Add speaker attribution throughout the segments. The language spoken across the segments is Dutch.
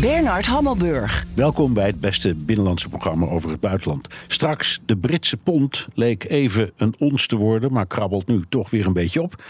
Speaker 1: Bernard Hammelburg.
Speaker 2: Welkom bij het beste binnenlandse programma over het buitenland. Straks, de Britse pond leek even een ons te worden, maar krabbelt nu toch weer een beetje op.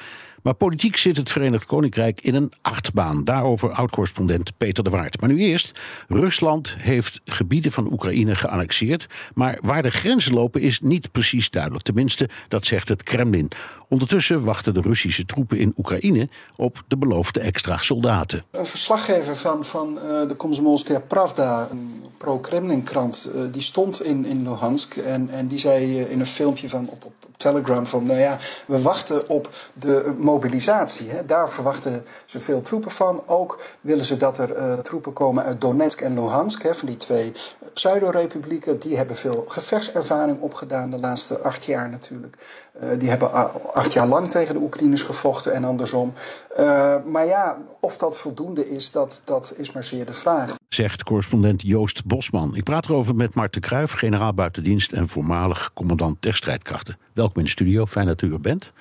Speaker 2: Maar politiek zit het Verenigd Koninkrijk in een achtbaan. Daarover oud-correspondent Peter de Waard. Maar nu eerst, Rusland heeft gebieden van Oekraïne geannexeerd. Maar waar de grenzen lopen is niet precies duidelijk. Tenminste, dat zegt het Kremlin. Ondertussen wachten de Russische troepen in Oekraïne op de beloofde extra soldaten.
Speaker 3: Een verslaggever van, van uh, de Komsomolskaya Pravda, een pro-Kremlin-krant, uh, die stond in, in Luhansk. En, en die zei uh, in een filmpje van op, op Telegram van, nou ja, we wachten op de mobilisatie. Hè. Daar verwachten ze veel troepen van. Ook willen ze dat er uh, troepen komen uit Donetsk en Luhansk, hè, van die twee pseudo-republieken. Die hebben veel gevechtservaring opgedaan de laatste acht jaar natuurlijk. Uh, die hebben acht jaar lang tegen de Oekraïners gevochten en andersom. Uh, maar ja, of dat voldoende is, dat, dat is maar zeer de vraag.
Speaker 2: Zegt correspondent Joost Bosman. Ik praat erover met Marten Kruijf, generaal buitendienst en voormalig commandant der strijdkrachten. Welkom in de studio, fijn dat u er bent.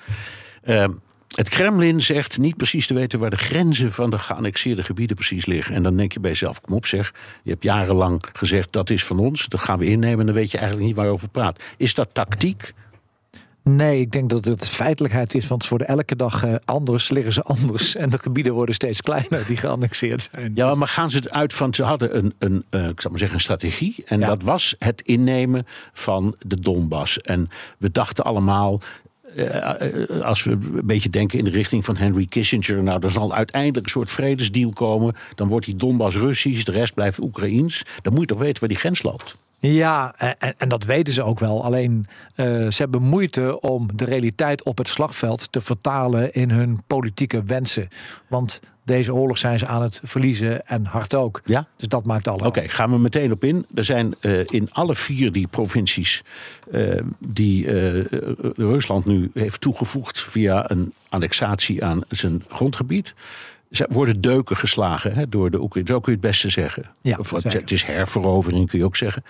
Speaker 2: Uh, het Kremlin zegt niet precies te weten waar de grenzen van de geannexeerde gebieden precies liggen. En dan denk je bij jezelf, kom op zeg, je hebt jarenlang gezegd dat is van ons, dat gaan we innemen en dan weet je eigenlijk niet waarover praat. Is dat tactiek?
Speaker 4: Nee, ik denk dat het feitelijkheid is, want ze worden elke dag uh, anders, liggen ze anders. En de gebieden worden steeds kleiner die geannexeerd zijn.
Speaker 2: Ja, maar gaan ze het uit van, ze hadden een, een uh, ik zal maar zeggen, een strategie. En ja. dat was het innemen van de Donbass. En we dachten allemaal, als we een beetje denken in de richting van Henry Kissinger, nou, er zal uiteindelijk een soort vredesdeal komen. Dan wordt die Donbass Russisch, de rest blijft Oekraïens. Dan moet je toch weten waar die grens loopt.
Speaker 4: Ja, en, en, dat weten ze ook wel. Alleen uh, ze hebben moeite om de realiteit op het slagveld te vertalen in hun politieke wensen. Want deze oorlog zijn ze aan het verliezen en hard ook.
Speaker 2: Ja?
Speaker 4: Dus dat maakt allemaal.
Speaker 2: Oké, okay, gaan we meteen op in. Er zijn uh, in alle vier die provincies uh, die uh, Rusland nu heeft toegevoegd via een annexatie aan zijn grondgebied. Worden deuken geslagen hè, door de Oekraïne. Zo kun je het beste zeggen.
Speaker 4: Ja,
Speaker 2: of, het is herverovering, kun je ook zeggen.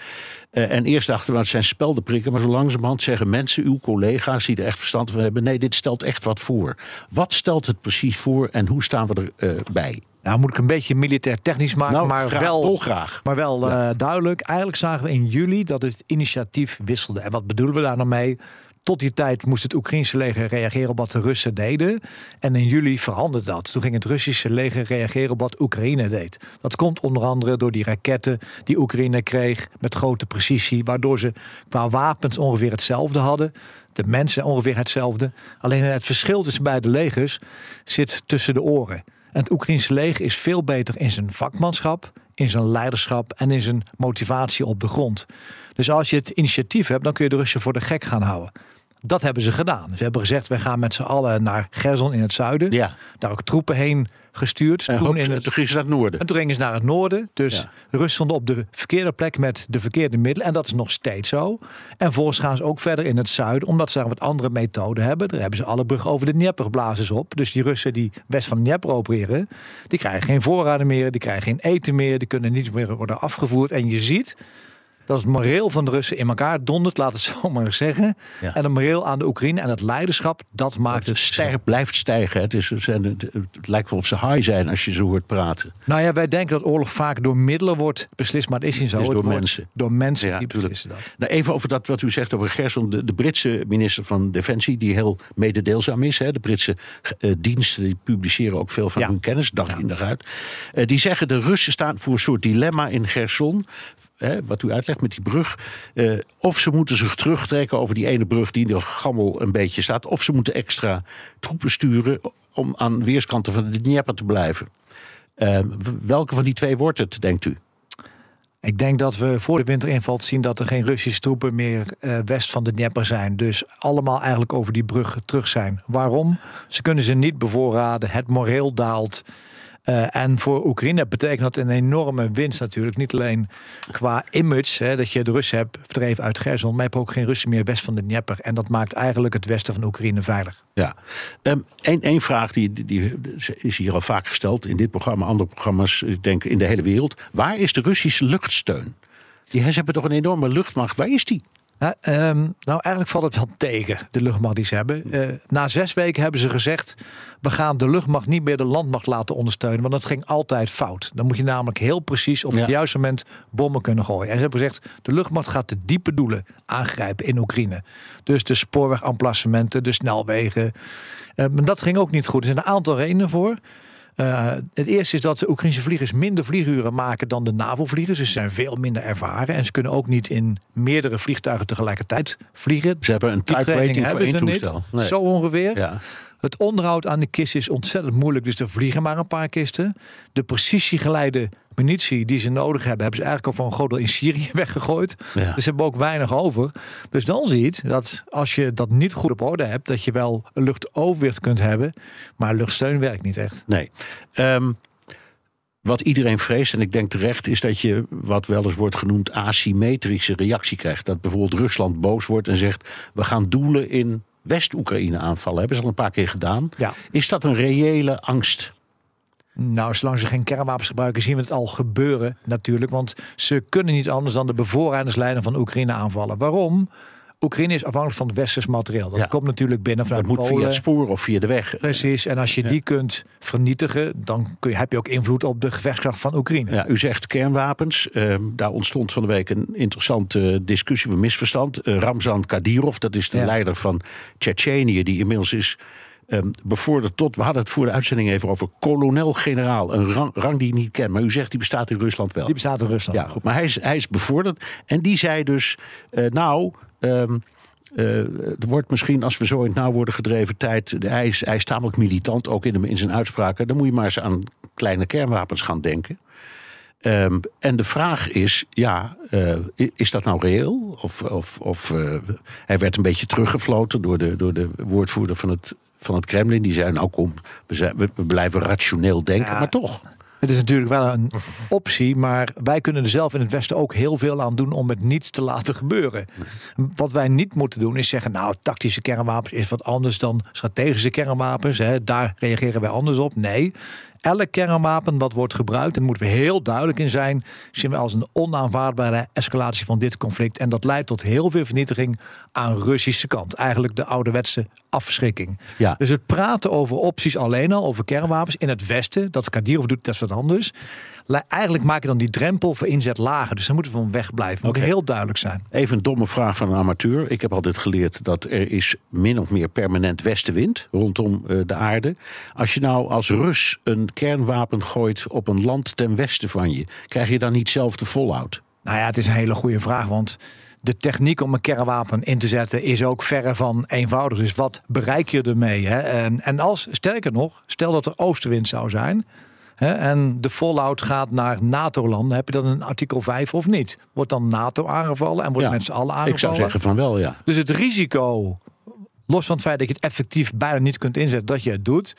Speaker 2: Uh, en eerst dachten we, het zijn speldenprikken. Maar zo langzamerhand zeggen mensen, uw collega's die er echt verstand van hebben... nee, dit stelt echt wat voor. Wat stelt het precies voor en hoe staan we erbij? Bij?
Speaker 4: Nou, moet ik een beetje militair technisch maken,
Speaker 2: nou,
Speaker 4: maar,
Speaker 2: graag,
Speaker 4: wel,
Speaker 2: dolgraag.
Speaker 4: maar wel ja. uh, duidelijk. Eigenlijk zagen we in juli dat het initiatief wisselde. En wat bedoelen we daar nou mee? Tot die tijd moest het Oekraïnse leger reageren op wat de Russen deden. En in juli veranderde dat. Toen ging het Russische leger reageren op wat Oekraïne deed. Dat komt onder andere door die raketten die Oekraïne kreeg met grote precisie. Waardoor ze qua wapens ongeveer hetzelfde hadden. De mensen ongeveer hetzelfde. Alleen het verschil tussen beide legers zit tussen de oren. En het Oekraïnse leger is veel beter in zijn vakmanschap, in zijn leiderschap en in zijn motivatie op de grond. Dus als je het initiatief hebt, dan kun je de Russen voor de gek gaan houden. Dat hebben ze gedaan. Ze hebben gezegd, wij gaan met z'n allen naar Gerson in het zuiden.
Speaker 2: Ja.
Speaker 4: Daar ook troepen heen gestuurd.
Speaker 2: En toen, in het... toen gingen ze naar het noorden.
Speaker 4: En toen gingen ze naar het noorden. Dus ja. Op de verkeerde plek met de verkeerde middelen. En dat is nog steeds zo. En vervolgens gaan ze ook verder in het zuiden. Omdat ze daar wat andere methoden hebben. Daar hebben ze alle bruggen over de Dnieper op. Dus die Russen die west van de Dnieper opereren. Die krijgen geen voorraden meer. Die krijgen geen eten meer. Die kunnen niet meer worden afgevoerd. En je ziet dat het moreel van de Russen in elkaar dondert, laat het zo maar zeggen. Ja. En het moreel aan de Oekraïne en het leiderschap, dat maakt
Speaker 2: het... Stijg, blijft stijgen. Het, is, het, het, het, lijkt wel of ze high zijn als je zo hoort praten.
Speaker 4: Nou ja, wij denken dat oorlog vaak door middelen wordt beslist, maar het is niet zo.
Speaker 2: Is door mensen.
Speaker 4: Door mensen
Speaker 2: ja,
Speaker 4: die beslissen dat.
Speaker 2: Nou, even over dat wat u zegt over Gerson. De, de Britse minister van Defensie, die heel mededeelzaam is. Hè. De Britse uh, diensten die publiceren ook veel van
Speaker 4: Ja.
Speaker 2: hun kennis, dag in dag uit. Uh, die zeggen de Russen staan voor een soort dilemma in Gerson. Wat u uitlegt met die brug. Eh, of ze moeten zich terugtrekken over die ene brug die in gammel een beetje staat. Of ze moeten extra troepen sturen om aan weerskanten van de Dnieper te blijven. Eh, welke van die twee wordt het, denkt u?
Speaker 4: Ik denk dat we voor de winterinval zien dat er geen Russische troepen meer eh, west van de Dnieper zijn. Dus allemaal eigenlijk over die brug terug zijn. Waarom? Ze kunnen ze niet bevoorraden. Het moreel daalt. Uh, en voor Oekraïne betekent dat een enorme winst natuurlijk. Niet alleen qua image, hè, dat je de Russen hebt verdreven uit Gerson, maar je hebt ook geen Russen meer west van de Dnieper. En dat maakt eigenlijk het westen van Oekraïne veilig.
Speaker 2: Ja, um, vraag die, die is hier al vaak gesteld in dit programma, andere programma's, ik denk in de hele wereld. Waar is de Russische luchtsteun? Die, hebben toch een enorme luchtmacht. Waar is die?
Speaker 4: Ehm, nou, eigenlijk valt het wel tegen, de luchtmacht die ze hebben. Uh, na zes weken hebben ze gezegd... we gaan de luchtmacht niet meer de landmacht laten ondersteunen... want dat ging altijd fout. Dan moet je namelijk heel precies op het juiste moment bommen kunnen gooien. En ze hebben gezegd, de luchtmacht gaat de diepe doelen aangrijpen in Oekraïne. Dus de spoorwegamplassementen, de snelwegen. Uh, maar dat ging ook niet goed. Er zijn een aantal redenen voor... Uh, het eerste is dat de Oekraïnse vliegers minder vlieguren maken dan de NAVO-vliegers. Dus ze zijn veel minder ervaren. En ze kunnen ook niet in meerdere vliegtuigen tegelijkertijd vliegen.
Speaker 2: Ze hebben een type rating voor één toestel.
Speaker 4: Nee. Zo ongeveer. Ja. Het onderhoud aan de kist is ontzettend moeilijk, dus er vliegen maar een paar kisten. De precisiegeleide munitie die ze nodig hebben, hebben ze eigenlijk al van een groot deel in Syrië weggegooid. Dus ze hebben ook weinig over. Dus dan zie je dat als je dat niet goed op orde hebt, dat je wel een luchtoverwicht kunt hebben, maar luchtsteun werkt niet echt.
Speaker 2: Nee. Um, wat iedereen vreest, en ik denk terecht, is dat je wat wel eens wordt genoemd asymmetrische reactie krijgt. Dat bijvoorbeeld Rusland boos wordt en zegt: we gaan doelen in West-Oekraïne aanvallen. Hebben ze al een paar keer gedaan. Ja. Is dat een reële angst?
Speaker 4: Nou, zolang ze geen kernwapens gebruiken, zien we het al gebeuren natuurlijk. Want ze kunnen niet anders dan de bevoorradingslijnen van Oekraïne aanvallen. Waarom? Oekraïne is afhankelijk van het westers materiaal. Dat komt natuurlijk binnen vanuit
Speaker 2: Dat moet via het spoor of via de weg.
Speaker 4: Precies, en als je die kunt vernietigen... dan kun je, heb je ook invloed op de gevechtskracht van Oekraïne.
Speaker 2: Ja, u zegt kernwapens. Uh, daar ontstond van de week een interessante discussie, een misverstand. Uh, Ramzan Kadyrov, dat is de leider van Tsjetsjenië... die inmiddels is um, bevorderd tot, we hadden het voor de uitzending even over, kolonel-generaal. Een rang, rang, die ik niet ken, maar u zegt die bestaat in Rusland wel.
Speaker 4: Die bestaat in Rusland.
Speaker 2: Ja, goed, maar hij is, hij is bevorderd en die zei dus, uh, nou. Um, uh, er wordt misschien, als we zo in het nauw worden gedreven, tijd. Hij is, hij is tamelijk militant, ook in, de, in zijn uitspraken. Dan moet je maar eens aan kleine kernwapens gaan denken. Um, en de vraag is, ja, uh, is dat nou reëel? Of, of, of uh, hij werd een beetje teruggefloten door de, door de woordvoerder van het van het Kremlin. Die zei, nou kom, we, zijn, we, blijven rationeel denken, maar toch.
Speaker 4: Het is natuurlijk wel een optie, maar wij kunnen er zelf in het Westen ook heel veel aan doen om het niets te laten gebeuren. Wat wij niet moeten doen is zeggen, nou, tactische kernwapens is wat anders dan strategische kernwapens. Hè, daar reageren wij anders op. Nee, elk kernwapen wat wordt gebruikt, en moeten we heel duidelijk in zijn, zien we als een onaanvaardbare escalatie van dit conflict. En dat leidt tot heel veel vernietiging aan Russische kant. Eigenlijk de ouderwetse afschrikking. Ja. Dus het praten over opties alleen al, over kernwapens in het Westen, dat Kadirov doet, dat is wat anders eigenlijk maak je dan die drempel voor inzet lager. Dus dan moeten we van weg blijven. Moet heel duidelijk zijn.
Speaker 2: Even een domme vraag van een amateur. Ik heb altijd geleerd dat er is min of meer permanent westenwind rondom uh, de aarde. Als je nou als Rus een kernwapen gooit op een land ten westen van je, krijg je dan niet zelf de fallout?
Speaker 4: Nou ja, het is een hele goede vraag, want de techniek om een kernwapen in te zetten is ook verre van eenvoudig. Dus wat bereik je ermee? Hè? En, en als, sterker nog, stel dat er oostenwind zou zijn, en de fallout gaat naar NATO-landen, heb je dan een artikel 5 of niet? Wordt dan NATO aangevallen en wordt ja, met z'n allen aangevallen?
Speaker 2: Ik zou zeggen van wel, ja.
Speaker 4: Dus het risico, los van het feit dat je het effectief bijna niet kunt inzetten, dat je het doet,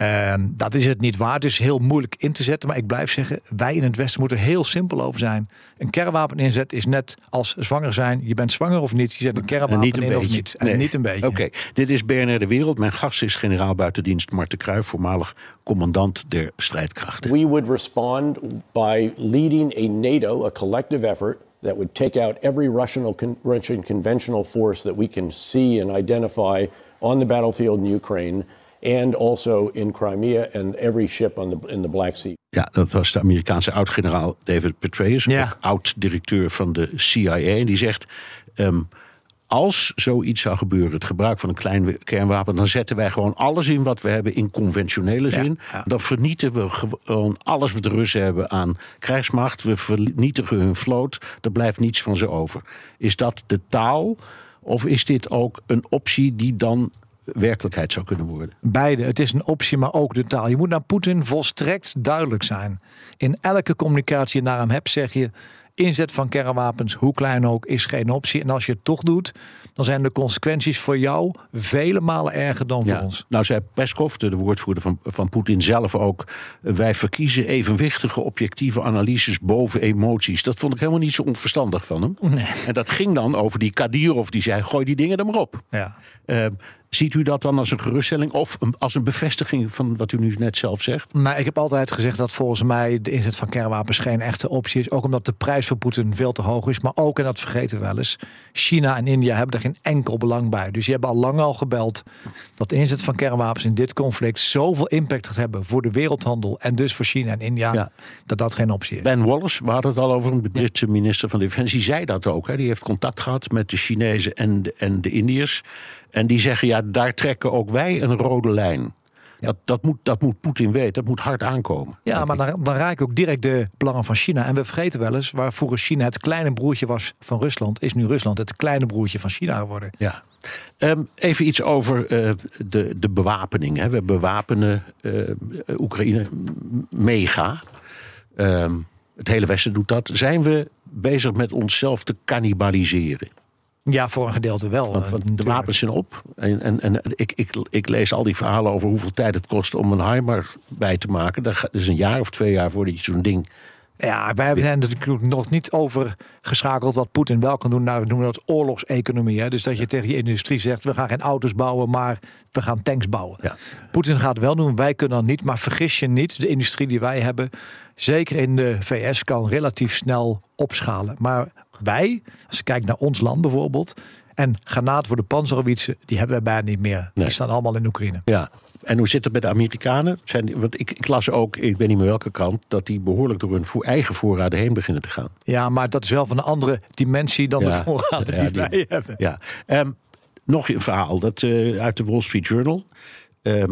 Speaker 4: en dat is het niet waard. Het is heel moeilijk in te zetten. Maar ik blijf zeggen, wij in het Westen moeten er heel simpel over zijn. Een kernwapen inzet is net als zwanger zijn. Je bent zwanger of niet. Je zet een kernwapen niet een in beetje. of niet. En niet een beetje.
Speaker 2: Oké, dit is BNR De Wereld. Mijn gast is generaal buitendienst Marten Kruijf, voormalig commandant der strijdkrachten.
Speaker 5: We would respond by leading a NATO, a collective effort that would take out every Russian, Russian conventional force that we can see and identify on the battlefield in Ukraine and also in Crimea and every ship on the, in the Black Sea.
Speaker 2: Ja, dat was de Amerikaanse oud-generaal David Petraeus, ja. oud-directeur van de CIA. En die zegt, um, als zoiets zou gebeuren, het gebruik van een klein kernwapen... dan zetten wij gewoon alles in wat we hebben in conventionele zin. Dan vernietigen we gewoon alles wat de Russen hebben aan krijgsmacht. We vernietigen hun vloot, er blijft niets van ze over. Is dat de taal... Of is dit ook een optie die dan werkelijkheid zou kunnen worden.
Speaker 4: Beide. Het is een optie, maar ook de taal. Je moet naar Poetin volstrekt duidelijk zijn. In elke communicatie je naar hem hebt, zeg je: inzet van kernwapens, hoe klein ook, is geen optie. En als je het toch doet, dan zijn de consequenties voor jou vele malen erger dan voor ons.
Speaker 2: Nou zei Peskov, de woordvoerder van, van Poetin zelf ook... wij verkiezen evenwichtige, objectieve analyses boven emoties. Dat vond ik helemaal niet zo onverstandig van hem.
Speaker 4: Nee.
Speaker 2: En dat ging dan over die Kadirov, die zei, gooi die dingen er maar op.
Speaker 4: Ja.
Speaker 2: Uh, Ziet u dat dan als een geruststelling of een, als een bevestiging van wat u nu net zelf zegt?
Speaker 4: Nou, ik heb altijd gezegd dat volgens mij de inzet van kernwapens geen echte optie is. Ook omdat de prijs voor Poetin veel te hoog is. Maar ook, en dat vergeten we wel eens, China en India hebben er geen enkel belang bij. Dus die hebben al lang al gebeld dat de inzet van kernwapens in dit conflict zoveel impact gaat hebben voor de wereldhandel en dus voor China en India,
Speaker 2: Ja.
Speaker 4: dat dat geen optie is.
Speaker 2: Ben Wallace, we hadden het al over, een Britse minister van Defensie, zei dat ook. Hè. Die heeft contact gehad met de Chinezen en de, en de Indiërs. En die zeggen, ja, daar trekken ook wij een rode lijn. Dat, dat, moet, dat moet Poetin weten, dat moet hard aankomen.
Speaker 4: Ja, maar dan, dan raak ik ook direct de belangen van China. En we vergeten wel eens, waar vroeger China het kleine broertje was van Rusland, is nu Rusland het kleine broertje van China geworden.
Speaker 2: Ja. Ehm, even iets over eh, de, de bewapening. Hè. We bewapenen eh, Oekraïne mega. Ehm, het hele Westen doet dat. Zijn we bezig met onszelf te cannibaliseren?
Speaker 4: Ja, voor een gedeelte wel.
Speaker 2: Want,
Speaker 4: eh,
Speaker 2: want de wapens zijn op. En, en, en ik, ik, ik lees al die verhalen over hoeveel tijd het kost om een Heimer bij te maken. Dat is een jaar of twee jaar voordat je zo'n ding.
Speaker 4: Ja, wij zijn natuurlijk nog niet over geschakeld wat Poetin wel kan doen. Nou, we noemen dat oorlogseconomie. Hè? Dus dat je tegen je industrie zegt, we gaan geen auto's bouwen, maar we gaan tanks bouwen.
Speaker 2: Ja.
Speaker 4: Poetin gaat wel doen, wij kunnen dat niet. Maar vergis je niet, de industrie die wij hebben, zeker in de VS, kan relatief snel opschalen. Maar wij, als je kijkt naar ons land bijvoorbeeld, en granaat voor de panzerhauwitsen, die hebben we bijna niet meer.
Speaker 2: Nee.
Speaker 4: Die staan allemaal in Oekraïne.
Speaker 2: Ja. En hoe zit het met de Amerikanen? Zijn die, want ik, ik las ook, ik weet niet meer welke kant, dat die behoorlijk door hun eigen voorraden heen beginnen te gaan.
Speaker 4: Ja, maar dat is wel van een andere dimensie dan
Speaker 2: Ja.
Speaker 4: de voorraden
Speaker 2: Ja,
Speaker 4: die,
Speaker 2: die-
Speaker 4: wij hebben.
Speaker 2: Ja. Ehm, nog een verhaal dat, eh, uit de Wall Street Journal. Ehm,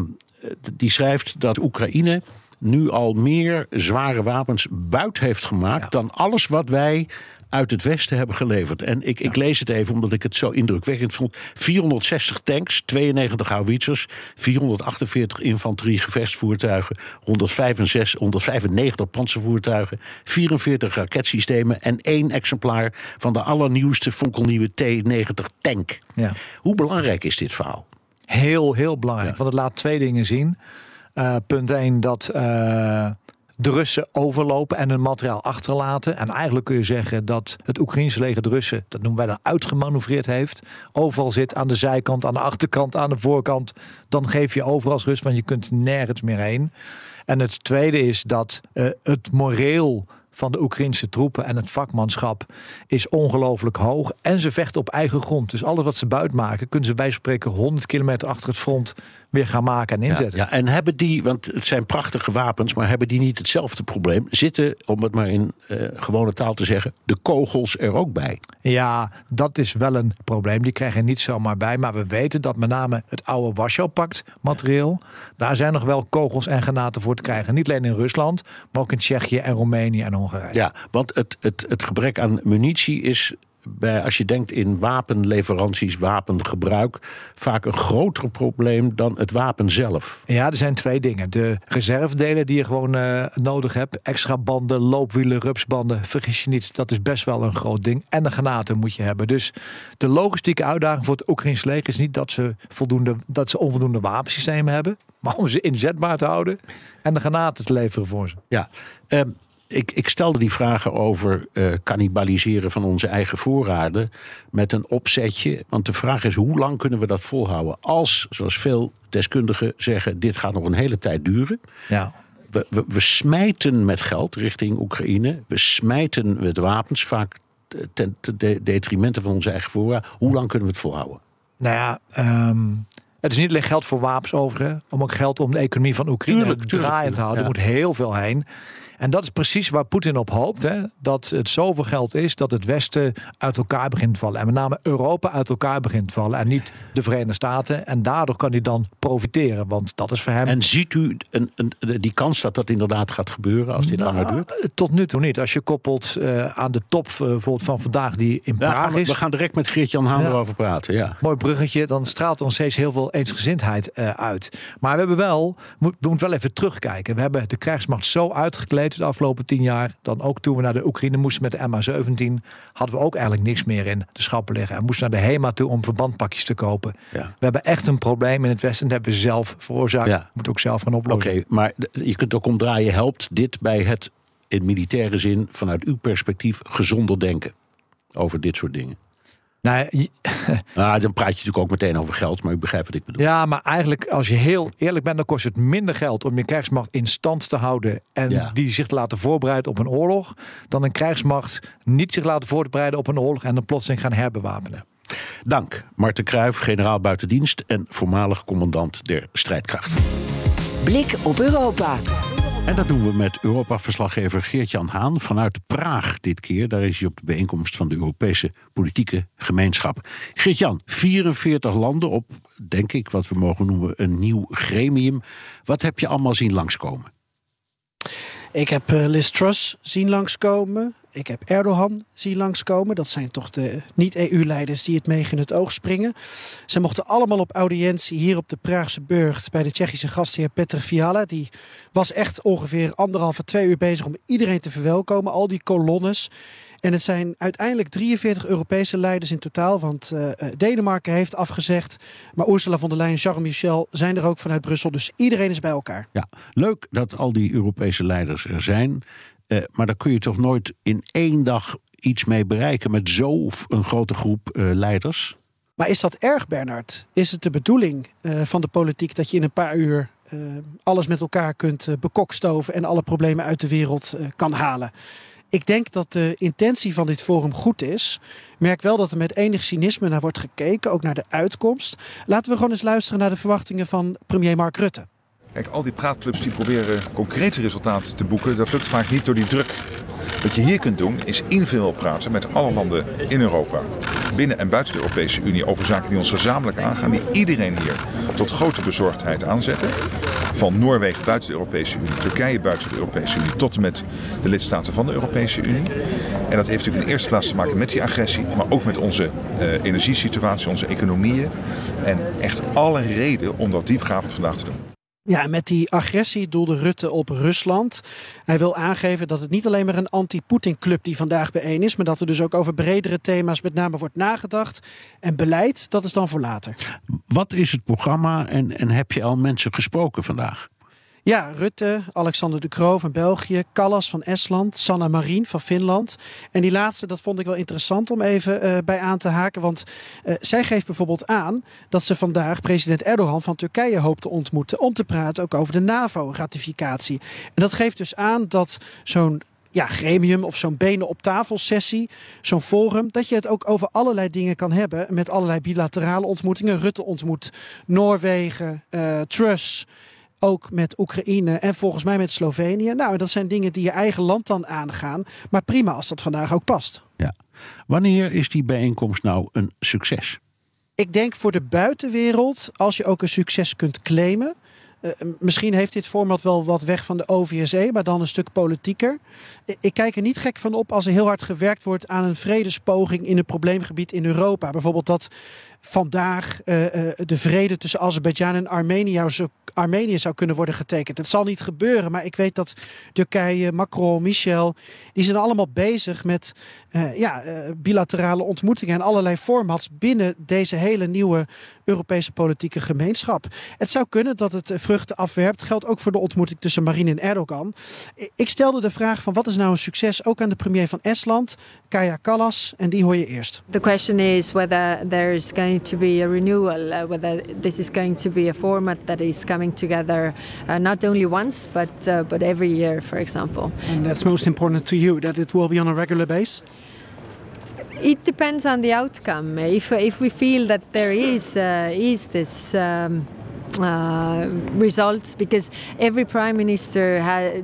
Speaker 2: eh, die schrijft dat Oekraïne nu al meer zware wapens buit heeft gemaakt
Speaker 4: Ja.
Speaker 2: dan alles wat wij uit het Westen hebben geleverd. En ik, ik lees het even omdat ik het zo indrukwekkend vond. 460 tanks, 92 houwitsers, 448 infanterie gevechtsvoertuigen, 165, 195 panzervoertuigen, 44 raketsystemen en één exemplaar van de allernieuwste fonkelnieuwe T-90 tank.
Speaker 4: Ja.
Speaker 2: Hoe belangrijk is dit verhaal?
Speaker 4: Heel, heel belangrijk. Want het laat twee dingen zien. Eh, punt 1, dat eh, de Russen overlopen en hun materiaal achterlaten. En eigenlijk kun je zeggen dat het Oekraïnse leger de Russen, dat noemen wij dan, uitgemanoeuvreerd heeft. Overal zit aan de zijkant, aan de achterkant, aan de voorkant. Dan geef je over als Rus, want je kunt nergens meer heen. En het tweede is dat eh, het moreel van de Oekraïnse troepen en het vakmanschap is ongelooflijk hoog. En ze vechten op eigen grond. Dus alles wat ze buiten maken, kunnen ze bij spreken 100 kilometer achter het front weer gaan maken en inzetten.
Speaker 2: ja, en hebben die, want het zijn prachtige wapens, maar hebben die niet hetzelfde probleem? Zitten, om het maar in eh, gewone taal te zeggen, de kogels er ook bij?
Speaker 4: Ja, dat is wel een probleem. Die krijgen niet zomaar bij. Maar we weten dat met name het oude Warschau-pact materieel... daar zijn nog wel kogels en granaten voor te krijgen. Niet alleen in Rusland, maar ook in Tsjechië en Roemenië en Hongarije.
Speaker 2: Ja, want het, het, het gebrek aan munitie is, bij, als je denkt in wapenleveranties, wapengebruik, vaak een groter probleem dan het wapen zelf.
Speaker 4: Ja, er zijn twee dingen. De reservedelen die je gewoon eh, nodig hebt. Extra banden, loopwielen, rupsbanden. Vergis je niet, dat is best wel een groot ding. En de granaten moet je hebben. Dus de logistieke uitdaging voor het Oekraïns leger is niet dat ze, voldoende, dat ze onvoldoende wapensystemen hebben. Maar om ze inzetbaar te houden en de granaten te leveren voor ze.
Speaker 2: Ja, ehm, ik, ik stelde die vragen over eh cannibaliseren van onze eigen voorraden met een opzetje. Want de vraag is, hoe lang kunnen we dat volhouden? Als, zoals veel deskundigen zeggen, dit gaat nog een hele tijd duren.
Speaker 4: Ja.
Speaker 2: We, we, we smijten met geld richting Oekraïne. We smijten met wapens, vaak ten ten van onze eigen voorraad. Hoe lang kunnen we het volhouden?
Speaker 4: Nou ja, ehm, het is niet alleen geld voor wapens overigens. Om ook geld om de economie van Oekraïne
Speaker 2: Tuurlijk, tuurlijk,
Speaker 4: draaiend te houden.
Speaker 2: ja.
Speaker 4: Er moet heel veel heen. En dat is precies waar Poetin op hoopt. Hè? Dat het zoveel geld is dat het Westen uit elkaar begint te vallen. En met name Europa uit elkaar begint te vallen. En niet de Verenigde Staten. En daardoor kan hij dan profiteren. Want dat is voor hem...
Speaker 2: En ziet u een, een, die kans dat dat inderdaad gaat gebeuren als dit langer duurt?
Speaker 4: Nou, tot nu toe niet. Als je koppelt eh, aan de top eh, bijvoorbeeld van vandaag die in
Speaker 2: Ja,
Speaker 4: Praag
Speaker 2: we,
Speaker 4: is.
Speaker 2: we gaan direct met Geert-Jan Haan
Speaker 4: Ja.
Speaker 2: erover praten. Ja.
Speaker 4: mooi bruggetje, dan straalt nog steeds heel veel eensgezindheid eh, uit. Maar we hebben wel, we moeten wel even terugkijken. We hebben de krijgsmacht zo uitgekleed de afgelopen tien jaar. Dan ook toen we naar de Oekraïne moesten met de MH17, hadden we ook eigenlijk niks meer in de schappen liggen. En moesten naar de HEMA toe om verbandpakjes te kopen.
Speaker 2: Ja.
Speaker 4: We hebben echt een probleem in het Westen. Dat hebben we zelf veroorzaakt.
Speaker 2: Ja.
Speaker 4: Moeten ook zelf gaan
Speaker 2: Oké,
Speaker 4: oplossen.
Speaker 2: maar d- je kunt ook omdraaien. Helpt dit bij het in militaire zin, vanuit uw perspectief, gezonder denken over dit soort dingen?
Speaker 4: Nou, je-
Speaker 2: Nou, dan praat je natuurlijk ook meteen over geld, maar u begrijpt wat ik bedoel.
Speaker 4: ja, maar eigenlijk als je heel eerlijk bent, dan kost het minder geld om je krijgsmacht in stand te houden en
Speaker 2: Ja.
Speaker 4: die zich te laten voorbereiden op een oorlog, dan een krijgsmacht niet zich laten voorbereiden op een oorlog en dan plotseling gaan herbewapenen.
Speaker 2: Dank, Marten Kruijf, generaal buitendienst en voormalig commandant der strijdkrachten.
Speaker 1: Blik op Europa.
Speaker 2: En dat doen we met Europa-verslaggever Geert-Jan Haan vanuit Praag dit keer. Daar is hij op de bijeenkomst van de Europese politieke gemeenschap. Geert-Jan, 44 landen op, denk ik, wat we mogen noemen een nieuw gremium. Wat heb je allemaal zien langskomen?
Speaker 6: Ik heb eh, Liz Truss zien langskomen. Ik heb Erdogan zien langskomen. Dat zijn toch de niet-EU-leiders die het meeg in het oog springen. Ze mochten allemaal op audiëntie hier op de Praagse burcht... bij de Tsjechische gastheer Petr Fiala. Die was echt ongeveer anderhalve, twee uur bezig om iedereen te verwelkomen. Al die kolonnes. En het zijn uiteindelijk 43 Europese leiders in totaal. Want eh, eh, Denemarken heeft afgezegd. Maar Ursula von der Leyen en Charles Michel zijn er ook vanuit Brussel. Dus iedereen is bij elkaar.
Speaker 2: Ja, leuk dat al die Europese leiders er zijn. Eh, maar daar kun je toch nooit in één dag iets mee bereiken met zo'n grote groep eh, leiders?
Speaker 6: Maar is dat erg, Bernard? Is het de bedoeling eh, van de politiek dat je in een paar uur alles met elkaar kunt bekokstoven en alle problemen uit de wereld kan halen? Ik denk dat de intentie van dit forum goed is. Merk wel dat er met enig cynisme naar wordt gekeken, ook naar de uitkomst. Laten we gewoon eens luisteren naar de verwachtingen van premier Mark Rutte.
Speaker 7: Kijk, al die praatclubs die proberen concrete resultaten te boeken, dat lukt vaak niet door die druk. Wat je hier kunt doen is invullen praten met alle landen in Europa, binnen en buiten de Europese Unie, over zaken die ons gezamenlijk aangaan, die iedereen hier tot grote bezorgdheid aanzetten. Van Noorwegen buiten de Europese Unie, Turkije buiten de Europese Unie, tot en met de lidstaten van de Europese Unie. En dat heeft natuurlijk in de eerste plaats te maken met die agressie, maar ook met onze eh, energiesituatie, onze economieën. En echt alle reden om dat diepgravend vandaag te doen.
Speaker 6: Ja, met die agressie doelde Rutte op Rusland. Hij wil aangeven dat het niet alleen maar een anti-Poetin-club die vandaag bijeen is, maar dat er dus ook over bredere thema's met name wordt nagedacht. En beleid, dat is dan voor later.
Speaker 2: Wat is het programma en, en heb je al mensen gesproken vandaag?
Speaker 6: Ja, Rutte, Alexander de Croo van België, Callas van Estland, Sanna Marin van Finland. En die laatste, dat vond ik wel interessant om even eh, bij aan te haken. Want eh, zij geeft bijvoorbeeld aan dat ze vandaag president Erdogan van Turkije hoopt te ontmoeten. Om te praten ook over de NAVO-ratificatie. En dat geeft dus aan dat zo'n ja, gremium of zo'n benen op tafel sessie, zo'n forum, dat je het ook over allerlei dingen kan hebben met allerlei bilaterale ontmoetingen. Rutte ontmoet Noorwegen, eh Truss, ook met Oekraïne en volgens mij met Slovenië. Nou, dat zijn dingen die je eigen land dan aangaan. Maar prima als dat vandaag ook past.
Speaker 2: Ja. Wanneer is die bijeenkomst nou een succes?
Speaker 6: Ik denk voor de buitenwereld, als je ook een succes kunt claimen. eh, misschien heeft dit format wel wat weg van de OVSE, maar dan een stuk politieker. Ik kijk er niet gek van op als er heel hard gewerkt wordt aan een vredespoging in een probleemgebied in Europa. Bijvoorbeeld dat vandaag eh, de vrede tussen Azerbeidzjan en Armenië zou, Armenië zou kunnen worden getekend. Het zal niet gebeuren, maar ik weet dat Turkije, Macron, Michel, die zijn allemaal bezig met eh, ja, bilaterale ontmoetingen en allerlei formats binnen deze hele nieuwe Europese politieke gemeenschap. Het zou kunnen dat het vruchten afwerpt. Geldt ook voor de ontmoeting tussen Marine en Erdogan. Ik stelde de vraag van wat is nou een succes ook aan de premier van Estland, Kaya Kallas, en die hoor je eerst.
Speaker 8: The question is whether to be a renewal, uh, whether this is going to be a format that is coming together uh, not only once but uh, but every year, for example.
Speaker 6: And that's most important to you that it will be on a regular base.
Speaker 8: It depends on the outcome. If if we feel that there is uh, is this. Um, uh, results because every prime minister ha-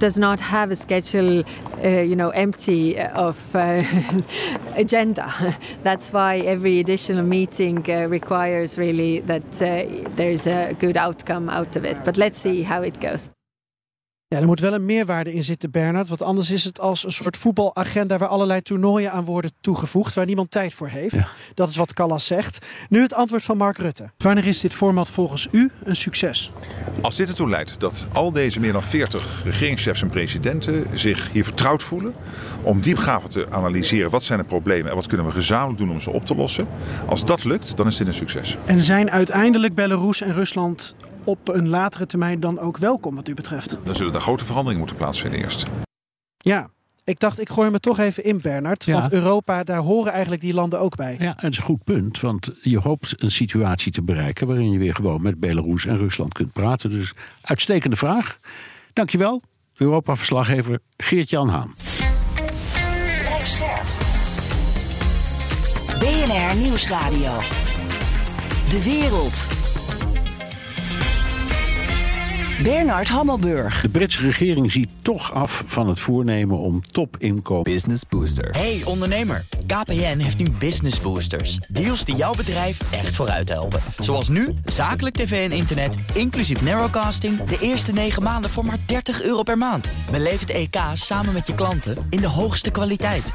Speaker 8: does not have a schedule, uh, you know, empty of uh, agenda. That's why every additional meeting uh, requires really that uh, there's a good outcome out of it. But let's see how it goes.
Speaker 6: Ja, er moet wel een meerwaarde in zitten, Bernard. Want anders is het als een soort voetbalagenda waar allerlei toernooien aan worden toegevoegd, waar niemand tijd voor heeft. Dat is wat Callas zegt. Nu het antwoord van Mark Rutte. Wanneer is dit format volgens u een succes?
Speaker 7: Als dit ertoe leidt dat al deze meer dan 40 regeringschefs en presidenten zich hier vertrouwd voelen om diepgaven te analyseren wat zijn de problemen en wat kunnen we gezamenlijk doen om ze op te lossen. Als dat lukt, dan is dit een succes.
Speaker 6: En zijn uiteindelijk Belarus en Rusland op een latere termijn dan ook welkom wat u betreft?
Speaker 7: Dan zullen daar grote veranderingen moeten plaatsvinden eerst.
Speaker 6: Ja, ik dacht ik gooi hem er toch even in Bernard.
Speaker 2: Ja.
Speaker 6: Want Europa, daar horen eigenlijk die landen ook bij.
Speaker 2: Ja, het is een goed punt, want je hoopt een situatie te bereiken waarin je weer gewoon met Belarus en Rusland kunt praten. Dus uitstekende vraag. Dankjewel, Europa-verslaggever Geert-Jan Haan.
Speaker 1: BNR Nieuwsradio. De wereld. Bernard Hammelburg.
Speaker 2: De Britse regering ziet toch af van het voornemen om topinkomen.
Speaker 9: Business Booster. Hey ondernemer, KPN heeft nu Business Boosters. Deals die jouw bedrijf echt vooruit helpen. Zoals nu, zakelijk tv en internet, inclusief narrowcasting... de eerste 9 maanden voor maar 30 euro per maand. Beleef het EK samen met je klanten in de hoogste kwaliteit.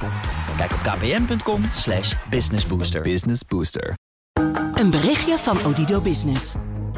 Speaker 9: Kijk op kpn.com slash businessbooster. Business Booster.
Speaker 1: Een berichtje van Odido Business.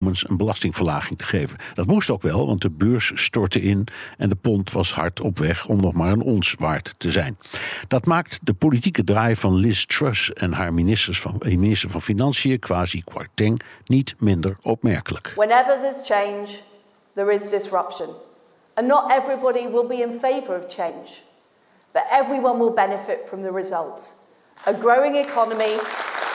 Speaker 2: Om eens een belastingverlaging te geven. Dat moest ook wel, want de beurs stortte in en de pond was hard op weg om nog maar een ons waard te zijn. Dat maakt de politieke draai van Liz Truss en haar ministers van, eh, minister van Financiën, Kwasi Kwarteng, niet minder opmerkelijk.
Speaker 10: Whenever there's change, there is disruption. And not everybody will be in favour of change, but everyone will benefit from the result. A growing economy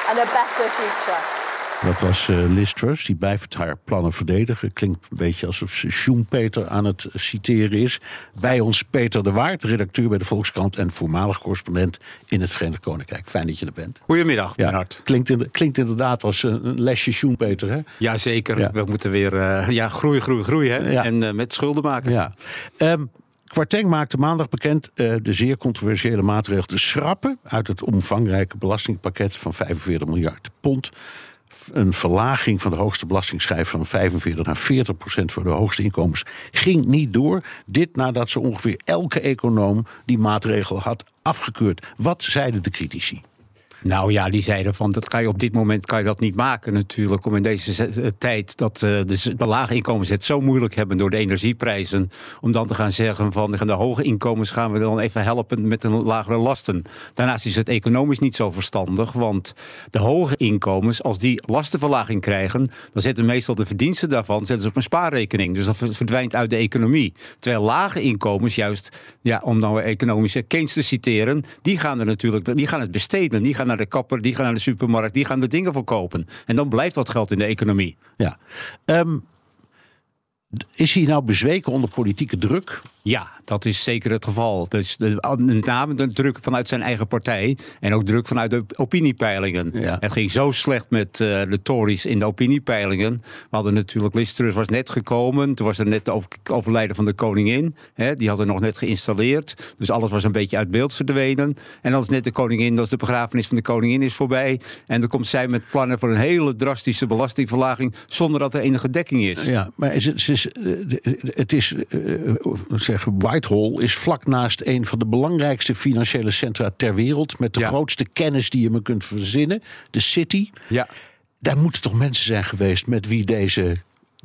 Speaker 10: and a better future.
Speaker 2: Dat was eh, Liz Truss, die blijft haar plannen verdedigen. Klinkt een beetje alsof ze Schumpeter aan het citeren is. Bij ons Peter de Waard, redacteur bij de Volkskrant... en voormalig correspondent in het Verenigd Koninkrijk. Fijn dat je er bent.
Speaker 11: Goedemiddag,
Speaker 2: Ja,
Speaker 11: Bernhard.
Speaker 2: klinkt, in- klinkt inderdaad als een lesje Schumpeter, hè?
Speaker 11: Jazeker,
Speaker 2: Ja.
Speaker 11: we moeten weer eh, ja, groeien, groeien, groeien. Hè?
Speaker 2: Ja.
Speaker 11: En eh, met schulden maken.
Speaker 2: Ja. Ehm Kwarteng maakte maandag bekend eh, de zeer controversiële maatregel te schrappen uit het omvangrijke belastingpakket van 45 miljard pond. Een verlaging van de hoogste belastingschijf van 45 naar 40 procent voor de hoogste inkomens ging niet door. Dit nadat ze ongeveer elke econoom die maatregel had afgekeurd. Wat zeiden de critici?
Speaker 11: Nou ja, die zeiden van dat kan je op dit moment kan je dat niet maken natuurlijk. Om in deze ze- eh, tijd dat eh, de, de lage inkomens het zo moeilijk hebben door de energieprijzen. Om dan te gaan zeggen van de hoge inkomens gaan we dan even helpen met een lagere lasten. Daarnaast is het economisch niet zo verstandig. Want de hoge inkomens, als die lastenverlaging krijgen, dan zetten meestal de verdiensten daarvan zetten ze op een spaarrekening. Dus dat verdwijnt uit de economie. Terwijl lage inkomens juist, ja, om nou economische Keynes te citeren, die gaan er natuurlijk, die gaan het besteden. Die gaan de die gaan naar de supermarkt, die gaan er dingen voor kopen. En dan blijft dat geld in de economie.
Speaker 2: Ja. Ehm, is hij nou bezweken onder politieke druk?
Speaker 11: Ja, dat is zeker het geval. Dus de, met name de druk vanuit zijn eigen partij en ook druk vanuit de opiniepeilingen.
Speaker 2: Ja.
Speaker 11: Het ging zo slecht met eh, de Tories in de opiniepeilingen. We hadden natuurlijk, Liz Truss was net gekomen. Toen was er net de over- overlijden van de koningin. Hè, die hadden nog net geïnstalleerd. Dus alles was een beetje uit beeld verdwenen. En dan is net de koningin, dat is de begrafenis van de koningin is voorbij. En dan komt zij met plannen voor een hele drastische belastingverlaging zonder dat er enige dekking is.
Speaker 2: Ja, maar is het, het is, eh, het is eh, Whitehall is vlak naast een van de belangrijkste financiële centra ter wereld. Met de
Speaker 11: Ja.
Speaker 2: grootste kennis die je me kunt verzinnen. De City.
Speaker 11: Ja.
Speaker 2: Daar moeten toch mensen zijn geweest met wie deze,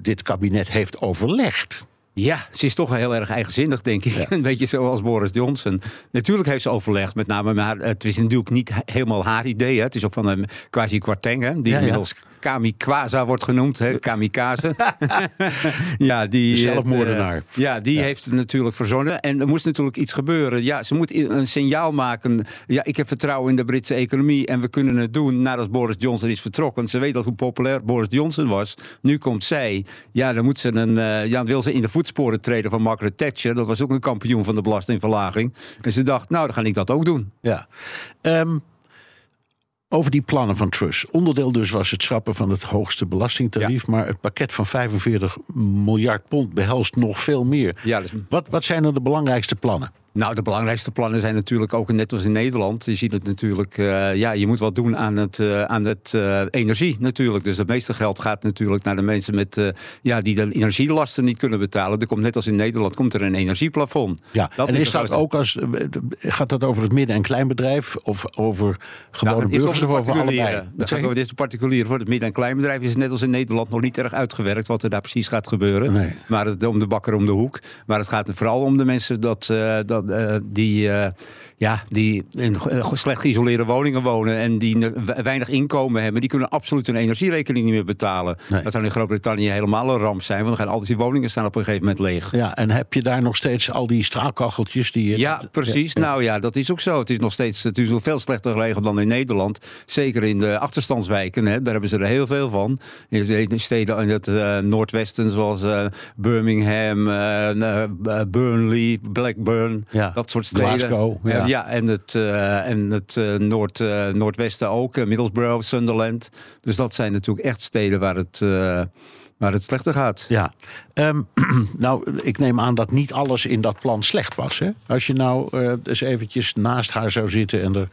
Speaker 2: dit kabinet heeft overlegd.
Speaker 11: Ja, ze is toch wel heel erg eigenzinnig, denk ik. Een beetje zoals Boris Johnson. Natuurlijk heeft ze overlegd met name, maar het is natuurlijk niet he- helemaal haar idee. Hè. Het is ook van een quasi Kwarteng, die
Speaker 2: Ja, ja.
Speaker 11: Kamikaza wordt genoemd. Hè, kamikaze. ja, die,
Speaker 2: De zelfmoordenaar.
Speaker 11: eh, ja, die heeft het natuurlijk verzonnen. En er moest natuurlijk iets gebeuren. Ja, ze moet een signaal maken. Ja, ik heb vertrouwen in de Britse economie en we kunnen het doen nadat Boris Johnson is vertrokken. Ze weet al hoe populair Boris Johnson was. Nu komt zij. Ja, dan, moet ze een, eh, ja, dan wil ze in de voetsporen treden van Margaret Thatcher. Dat was ook een kampioen van de belastingverlaging. En ze dacht, nou, dan ga ik dat ook doen.
Speaker 2: Ja. Ehm, Over die plannen van Truss. Onderdeel dus was het schrappen van het hoogste belastingtarief. Maar het pakket van 45 miljard pond behelst nog veel meer.
Speaker 11: Ja,
Speaker 2: wat, wat zijn er de belangrijkste plannen?
Speaker 11: Nou, de belangrijkste plannen zijn natuurlijk ook net als in Nederland. Je ziet het natuurlijk, uh, ja, je moet wat doen aan het, uh, aan het uh, energie natuurlijk. Dus het meeste geld gaat natuurlijk naar de mensen met, ja, die de energielasten niet kunnen betalen. Er komt net als in Nederland komt er een energieplafond.
Speaker 2: Ja, dat en is, is dat ook als, gaat dat over het midden- en kleinbedrijf of over gewone nou, burgers of over allebei?
Speaker 11: Dat gaat over dit particulier. Voor het midden- en kleinbedrijf is het net als in Nederland nog niet erg uitgewerkt wat er daar precies gaat gebeuren.
Speaker 2: Nee.
Speaker 11: Maar het, om de bakker om de hoek. Maar het gaat vooral om de mensen dat, dat die, uh, ja, die in slecht geïsoleerde woningen wonen en die weinig inkomen hebben, die kunnen absoluut hun energierekening niet meer betalen. Nee. Dat zou in Groot-Brittannië helemaal een ramp zijn, want dan gaan al die woningen staan op een gegeven moment leeg.
Speaker 2: Ja, en heb je daar nog steeds al die straalkacheltjes die.
Speaker 11: Ja, precies. Ja, Nou ja, dat is ook zo. Het is nog steeds het is nog veel slechter geregeld dan in Nederland. Zeker in de achterstandswijken, hè, daar hebben ze er heel veel van. In de steden in het uh, noordwesten, zoals uh, Birmingham, uh, Burnley, Blackburn.
Speaker 2: Ja.
Speaker 11: Dat soort steden.
Speaker 2: Glasgow, ja.
Speaker 11: ja, en het, uh, en het uh, noord, uh, noordwesten ook, Middlesbrough, Sunderland. Dus dat zijn natuurlijk echt steden waar het, waar het slechter gaat.
Speaker 2: Ja, um, nou, ik neem aan dat niet alles in dat plan slecht was. Hè? Als je nou eens eventjes naast haar zou zitten en er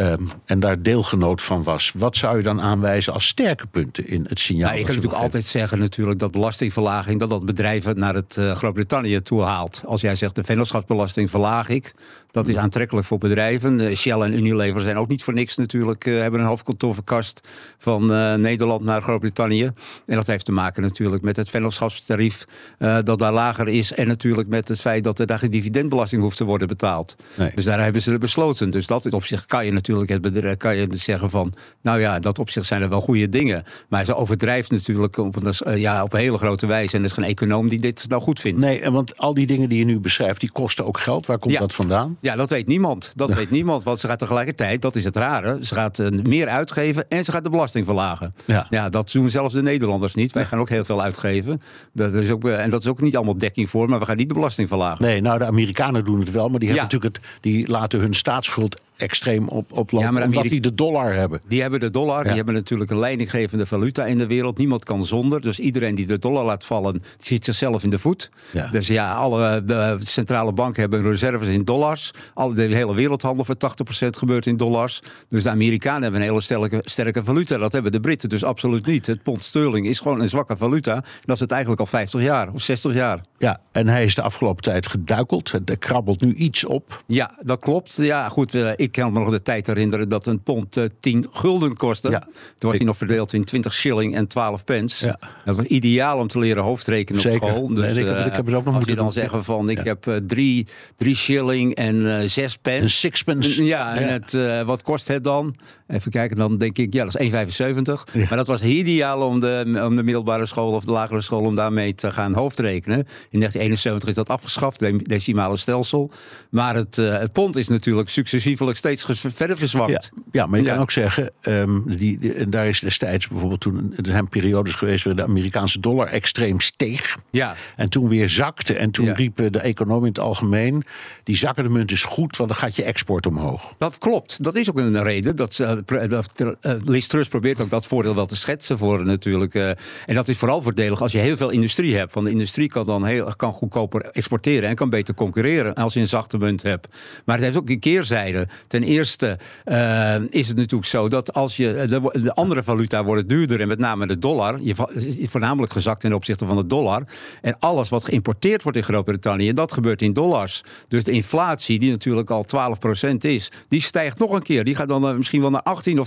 Speaker 2: Um, en daar deelgenoot van was. Wat zou je dan aanwijzen als sterke punten in het signaal?
Speaker 11: Nou, je kan natuurlijk altijd zeggen natuurlijk dat belastingverlaging... dat dat bedrijven naar het uh, Groot-Brittannië toe haalt. Als jij zegt de vennootschapsbelasting verlaag ik... dat is aantrekkelijk voor bedrijven. Uh, Shell en Unilever zijn ook niet voor niks natuurlijk... Uh, hebben een hoofdkantoor verkast van Nederland naar Groot-Brittannië. En dat heeft te maken natuurlijk met het vennootschapstarief... dat daar lager is. En natuurlijk met het feit dat er daar geen dividendbelasting hoeft te worden betaald. Nee. Dus daar hebben ze besloten. Dus dat op zich kan je natuurlijk het bedrijf, kan je dus zeggen van, nou ja, dat op zich zijn er wel goede dingen. Maar ze overdrijft natuurlijk op een, eh, ja, op een hele grote wijze. En er is geen econoom die dit nou goed vindt.
Speaker 2: Nee, want al die dingen die je nu beschrijft, die kosten ook geld. Waar komt
Speaker 11: ja.
Speaker 2: dat vandaan?
Speaker 11: Ja, dat weet niemand. Dat weet niemand. Want ze gaat tegelijkertijd, dat is het rare, ze gaat uh, meer uitgeven en ze gaat de belasting verlagen.
Speaker 2: Ja.
Speaker 11: ja, dat doen zelfs de Nederlanders niet. Wij gaan ook heel veel uitgeven. Dat is ook, uh, en dat is ook niet allemaal dekking voor, maar we gaan niet de belasting verlagen.
Speaker 2: Nee, nou de Amerikanen doen het wel, maar die, hebben natuurlijk het, die laten hun staatsschuld extreem op, oplopen, ja, maar omdat die de dollar hebben.
Speaker 11: Die hebben de dollar, ja. die hebben natuurlijk een leidinggevende valuta in de wereld. Niemand kan zonder, dus iedereen die de dollar laat vallen, ziet zichzelf in de voet.
Speaker 2: Ja.
Speaker 11: Dus ja, alle de centrale banken hebben reserves in dollars. Alle, de hele wereldhandel voor 80% gebeurt in dollars. Dus de Amerikanen hebben een hele sterke, sterke valuta. Dat hebben de Britten dus absoluut niet. Het pond sterling is gewoon een zwakke valuta. Dat is het eigenlijk al 50 jaar of 60 jaar.
Speaker 2: Ja, en hij is de afgelopen tijd geduikeld. Er krabbelt nu iets op.
Speaker 11: Ja, dat klopt. Ja, goed, ik kan me nog de tijd herinneren dat een pond uh, 10 gulden kostte.
Speaker 2: Ja.
Speaker 11: Toen was hij nog verdeeld in 20 shilling en 12 pence.
Speaker 2: Ja.
Speaker 11: Dat was ideaal om te leren hoofdrekenen
Speaker 2: Zeker.
Speaker 11: op school. Dus,
Speaker 2: nee, ik, heb, ik heb het ook nog
Speaker 11: als je dan
Speaker 2: doen.
Speaker 11: zeggen van ik ja. heb uh, drie, drie shilling en uh, zes pence.
Speaker 2: Een sixpence.
Speaker 11: Ja, en Het, wat kost het dan? Even kijken, dan denk ik, ja, dat is 1,75. Ja. Maar dat was ideaal om de, om de middelbare school of de lagere school om daarmee te gaan hoofdrekenen. In 1971 is dat afgeschaft, het decimale stelsel. Maar het, het pond is natuurlijk successievelijk steeds verder verzwakt.
Speaker 2: Ja, ja maar je ja. kan ook zeggen, um, die, die, daar is destijds bijvoorbeeld toen er zijn periodes geweest waar de Amerikaanse dollar extreem steeg.
Speaker 11: Ja.
Speaker 2: En toen weer zakte. En toen
Speaker 11: Ja.
Speaker 2: riepen de economen in het algemeen: die zakkende munt is goed, want dan gaat je export omhoog.
Speaker 11: Dat klopt. Dat is ook een reden. Dat, uh, dat, uh, Liz Truss probeert ook dat voordeel wel te schetsen voor natuurlijk. Uh, en dat is vooral voordelig als je heel veel industrie hebt. Want de industrie kan dan heel, kan goedkoper exporteren en kan beter concurreren als je een zachte munt hebt. Maar het heeft ook een keerzijde. Ten eerste uh, is het natuurlijk zo dat als je de, de, andere valuta wordt duurder en met name de dollar, je voornamelijk gezakt ten opzichte van de dollar. En alles wat geïmporteerd wordt in Groot-Brittannië, dat gebeurt in dollars. Dus de inflatie, die natuurlijk al 12% is, die stijgt nog een keer. Die gaat dan uh, misschien wel naar 18 of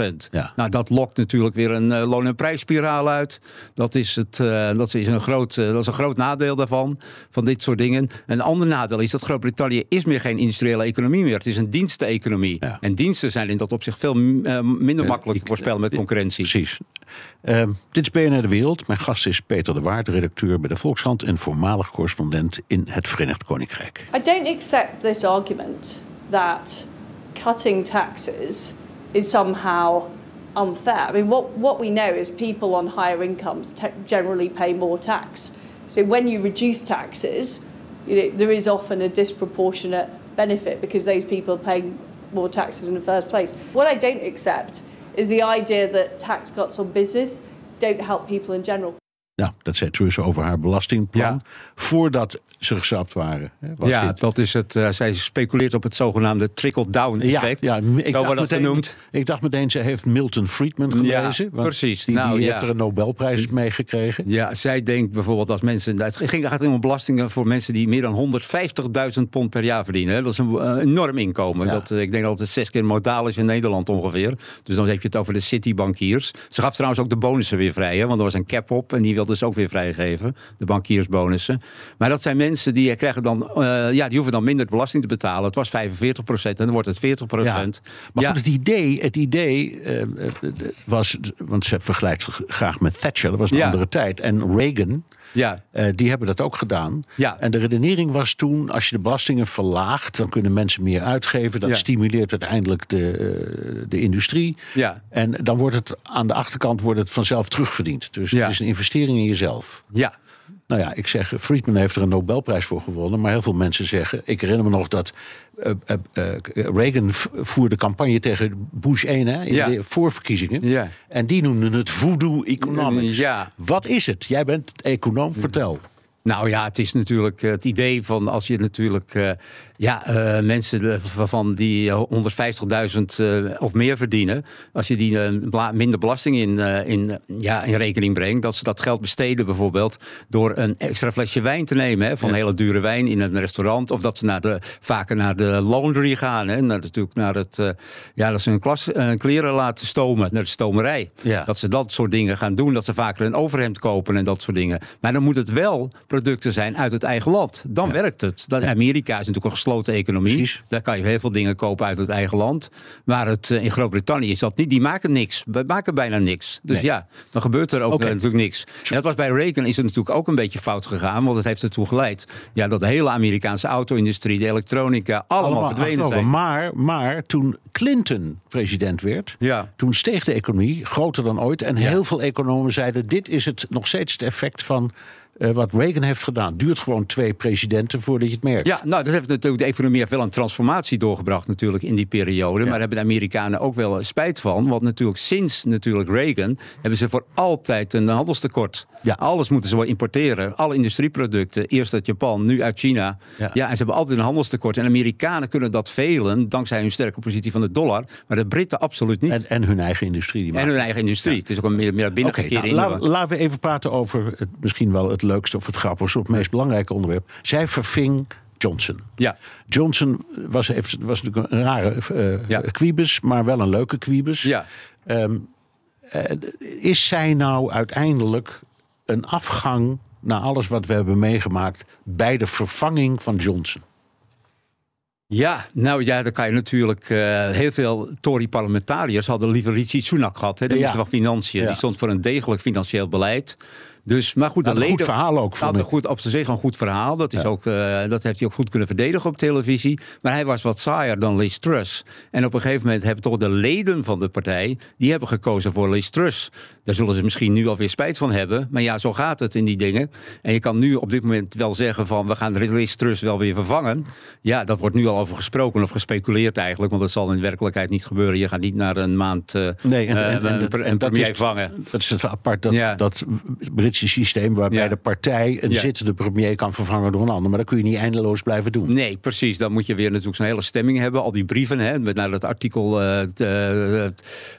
Speaker 11: 20%.
Speaker 2: Ja.
Speaker 11: Nou, dat lokt natuurlijk weer een uh, loon- en prijsspiraal uit. Dat is, het, uh, dat, is een groot, dat is een groot nadeel daarvan, van dit soort dingen. Een ander nadeel is dat Groot-Brittannië is meer geen industriële economie meer. Het is een diensteneconomie.
Speaker 2: Ja.
Speaker 11: En diensten zijn in dat opzicht veel minder makkelijk te voorspellen met concurrentie.
Speaker 2: Precies. Uh, dit is BNR De Wereld. Mijn gast is Peter de Waard, redacteur bij de Volkskrant en voormalig correspondent in het Verenigd Koninkrijk.
Speaker 10: I don't accept this argument that cutting taxes is somehow unfair. I mean, what, what we know is people on higher incomes generally pay more tax. So when you reduce taxes, you know, there is often a disproportionate benefit because those people are paying more taxes in the first place. What I don't accept is the idea that tax cuts on business don't help people in general.
Speaker 2: Nou, dat zei Truss over haar belastingplan. Voordat ze gesapt waren. was
Speaker 11: ja,
Speaker 2: dit.
Speaker 11: dat is het. eh, zij speculeert op het zogenaamde trickle-down effect.
Speaker 2: Ja, ja, ik, dacht meteen,
Speaker 11: genoemd.
Speaker 2: ik dacht meteen, ze heeft Milton Friedman gelezen.
Speaker 11: precies.
Speaker 2: Die,
Speaker 11: Nou,
Speaker 2: die
Speaker 11: ja.
Speaker 2: heeft er een Nobelprijs mee gekregen.
Speaker 11: Ja, zij denkt bijvoorbeeld als mensen. Het ging gaat om belastingen voor mensen die meer dan 150.000 pond per jaar verdienen. hè. Dat is een eh, enorm inkomen. Dat, eh, ik denk dat het zes keer modaal is in Nederland ongeveer. Dus dan heb je het over de citybankiers. Ze gaf trouwens ook de bonussen weer vrij. Hè, want er was een cap op en die wilde ze ook weer vrijgeven. De bankiersbonussen. Maar dat zijn mensen die krijgen dan. eh, ja, die hoeven dan minder belasting te betalen. Het was 45 procent en dan wordt het 40 procent.
Speaker 2: Maar
Speaker 11: Ja.
Speaker 2: goed, het idee, het idee eh, was, want ze vergelijkt graag met Thatcher, dat was een
Speaker 11: Ja.
Speaker 2: andere tijd. En Reagan,
Speaker 11: Ja.
Speaker 2: eh, die hebben dat ook gedaan.
Speaker 11: Ja.
Speaker 2: En de redenering was toen, als je de belastingen verlaagt, dan kunnen mensen meer uitgeven. Dat
Speaker 11: Ja.
Speaker 2: stimuleert uiteindelijk de, de industrie.
Speaker 11: Ja.
Speaker 2: En dan wordt het aan de achterkant wordt het vanzelf terugverdiend. Dus
Speaker 11: Ja.
Speaker 2: het is een investering in jezelf.
Speaker 11: Ja.
Speaker 2: Nou ja, ik zeg, Friedman heeft er een Nobelprijs voor gewonnen. Maar heel veel mensen zeggen. Ik herinner me nog dat eh, eh, eh, Reagan voerde campagne tegen Bush 1 hè, in
Speaker 11: Ja.
Speaker 2: de voorverkiezingen.
Speaker 11: Ja.
Speaker 2: En die noemden het voodoo economics.
Speaker 11: Ja.
Speaker 2: Wat is het? Jij bent econoom, vertel.
Speaker 11: Nou ja, het is natuurlijk het idee van als je natuurlijk ja, eh, mensen eh, van die eh, 150.000 eh, of meer verdienen, als je die bla- minder belasting in, in, ja, in rekening brengt, dat ze dat geld besteden bijvoorbeeld door een extra flesje wijn te nemen, hè, van hele dure wijn in een restaurant, of dat ze naar de, vaker naar de laundry gaan, hè, naar, natuurlijk naar het, ja, dat ze hun klas, kleren laten stomen, naar de stomerij.
Speaker 2: Ja.
Speaker 11: Dat ze dat soort dingen gaan doen, dat ze vaker een overhemd kopen en dat soort dingen. Maar dan moet het wel producten zijn uit het eigen land. Dan werkt het. Dat, Amerika is natuurlijk een gesloten economie.
Speaker 2: Precies.
Speaker 11: Daar kan je heel veel dingen kopen uit het eigen land. Maar het, eh, in Groot-Brittannië is dat niet. Die maken niks. We maken bijna niks. Dus
Speaker 2: Nee.
Speaker 11: ja, dan gebeurt er ook eh, natuurlijk niks. En dat was bij Reagan is het natuurlijk ook een beetje fout gegaan. Want het heeft ertoe geleid ja, dat de hele Amerikaanse auto-industrie, de elektronica, allemaal, verdwenen
Speaker 2: achterover.
Speaker 11: zijn.
Speaker 2: Maar, maar toen Clinton president werd,
Speaker 11: Ja.
Speaker 2: toen steeg de economie groter dan ooit. En heel veel economen zeiden: dit is het nog steeds het effect van eh, wat Reagan heeft gedaan. Duurt gewoon twee presidenten voordat je het merkt.
Speaker 11: Ja, nou, dat heeft natuurlijk de economie heeft wel een transformatie doorgebracht natuurlijk in die periode. Maar daar hebben de Amerikanen ook wel spijt van. Want natuurlijk sinds natuurlijk Reagan hebben ze voor altijd een handelstekort.
Speaker 2: Ja.
Speaker 11: Alles moeten ze wel importeren. Alle industrieproducten. Eerst uit Japan, nu uit China.
Speaker 2: Ja.
Speaker 11: Ja. en ze hebben altijd een handelstekort. En Amerikanen kunnen dat velen dankzij hun sterke positie van de dollar. Maar de Britten absoluut niet.
Speaker 2: En, en hun eigen industrie. Die
Speaker 11: En hun eigen industrie. Het is ook een meer, meer
Speaker 2: Oké,
Speaker 11: binnengekeerde
Speaker 2: nou, laten we even praten over het, misschien wel het leukste of het grappigste of het meest belangrijke onderwerp. Zij verving Johnson.
Speaker 11: Ja.
Speaker 2: Johnson was, heeft, was natuurlijk een rare
Speaker 11: Ja.
Speaker 2: kwiebus, maar wel een leuke kwiebus.
Speaker 11: Ja.
Speaker 2: Ehm, eh, is zij nou uiteindelijk een afgang na alles wat we hebben meegemaakt bij de vervanging van Johnson?
Speaker 11: Ja, nou ja, dan kan je natuurlijk. eh, heel veel Tory-parlementariërs hadden liever Richie Sunak gehad, hè, de
Speaker 2: Ja.
Speaker 11: minister van Financiën.
Speaker 2: Ja.
Speaker 11: Die stond voor een degelijk financieel beleid. Dus, maar goed, de
Speaker 2: Nou, een goed verhaal ook, vond
Speaker 11: een
Speaker 2: ik.
Speaker 11: goed, op zich een goed verhaal. Dat, is ook, eh, dat heeft hij ook goed kunnen verdedigen op televisie. Maar hij was wat saaier dan Liz Truss. En op een gegeven moment hebben toch de leden van de partij. die hebben gekozen voor Liz Truss. Daar zullen ze misschien nu alweer spijt van hebben. Maar ja, zo gaat het in die dingen. En je kan nu op dit moment wel zeggen: van we gaan Liz Truss wel weer vervangen. Ja, dat wordt nu al over gesproken of gespeculeerd eigenlijk. Want dat zal in werkelijkheid niet gebeuren. Je gaat niet naar een maand. eh,
Speaker 2: Nee, en,
Speaker 11: eh,
Speaker 2: en, en, dat- dat
Speaker 11: premier
Speaker 2: is,
Speaker 11: vangen.
Speaker 2: Dat is apart, dat,
Speaker 11: Ja.
Speaker 2: dat Britse systeem waarbij
Speaker 11: Ja.
Speaker 2: de partij een
Speaker 11: Ja.
Speaker 2: zittende premier kan vervangen door een ander. Maar dat kun je niet eindeloos blijven doen.
Speaker 11: Nee, precies. Dan moet je weer natuurlijk zo'n hele stemming hebben. Al die brieven, hè, met naar dat artikel eh, t- eh,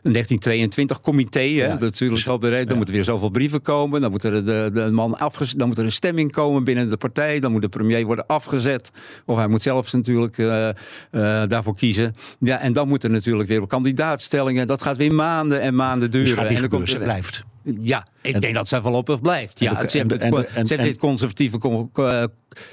Speaker 11: 1922-comité. hè, dat is natuurlijk al bereid. Dan moeten weer zoveel brieven komen. Dan moet er, de, de man afgez- dan moet er een stemming komen binnen de partij. Dan moet de premier worden afgezet. Of hij moet zelfs natuurlijk eh, eh, daarvoor kiezen. Ja, en dan moet er natuurlijk weer kandidaatstellingen. Dat gaat weer maanden en maanden duren.
Speaker 2: Dus gaat niet
Speaker 11: en dan komt er-
Speaker 2: blijft.
Speaker 11: Ja, ik
Speaker 2: En-
Speaker 11: denk dat zij voorlopig blijft. Ja,
Speaker 2: En de-
Speaker 11: ze hebben,
Speaker 2: en de-
Speaker 11: het,
Speaker 2: en de- en-
Speaker 11: ze hebben
Speaker 2: en-
Speaker 11: dit conservatieve con- eh,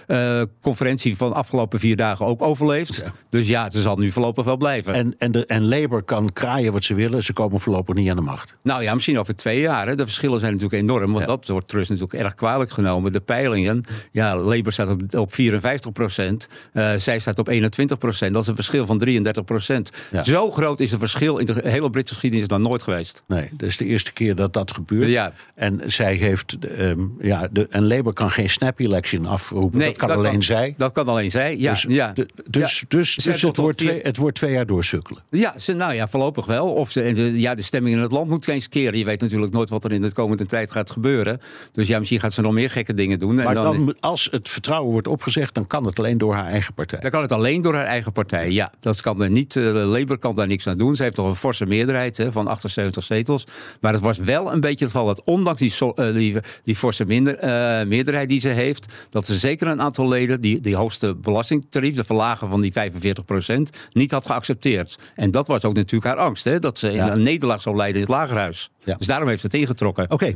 Speaker 11: eh, conferentie van de afgelopen vier dagen ook overleefd. Dus ja, ze zal nu voorlopig wel blijven.
Speaker 2: En, en, de, en Labour kan kraaien wat ze willen. Ze komen voorlopig niet aan de macht.
Speaker 11: nou ja, misschien over twee jaar. Hè. De verschillen zijn natuurlijk enorm. Want
Speaker 2: Ja.
Speaker 11: dat wordt Truss natuurlijk erg kwalijk genomen. De peilingen, ja, Labour staat op, op 54 procent. eh, zij staat op 21 procent. Dat is een verschil van 33 procent.
Speaker 2: Ja.
Speaker 11: Zo groot is het verschil in de hele Britse geschiedenis nog nooit geweest.
Speaker 2: Nee, dat is de eerste keer dat dat gebeurt. Gebeurd.
Speaker 11: Ja.
Speaker 2: En zij heeft, ehm, ja, de, en Labour kan geen snap election afroepen. dat kan alleen zij.
Speaker 11: Dat kan alleen zij, ja.
Speaker 2: Dus,
Speaker 11: ja.
Speaker 2: de- dus,
Speaker 11: Ja.
Speaker 2: dus, dus het, wordt twee, het wordt twee jaar doorsukkelen.
Speaker 11: Ja, ze, nou ja, voorlopig wel. Of ze, de, ja, de stemming in het land moet eens keren. Je weet natuurlijk nooit wat er in de komende tijd gaat gebeuren. Dus ja, misschien gaat ze nog meer gekke dingen doen.
Speaker 2: Maar
Speaker 11: en
Speaker 2: dan,
Speaker 11: dan,
Speaker 2: als het vertrouwen wordt opgezegd, dan kan het alleen door haar eigen partij.
Speaker 11: dan kan het alleen door haar eigen partij. Ja, dat kan er niet. eh, Labour kan daar niks aan doen. Ze heeft toch een forse meerderheid hè, van 78 zetels. Maar het was wel een beetje het geval dat ondanks die, eh, die, die forse minder, eh, meerderheid die ze heeft, dat ze zeker een aantal leden die, die hoogste belastingtarief, de verlagen van die 45% niet had geaccepteerd. En dat was ook natuurlijk haar angst, hè, dat ze
Speaker 2: Ja.
Speaker 11: een nederlaag zou leiden in het lagerhuis.
Speaker 2: Ja.
Speaker 11: Dus daarom heeft ze het ingetrokken.
Speaker 2: Oké,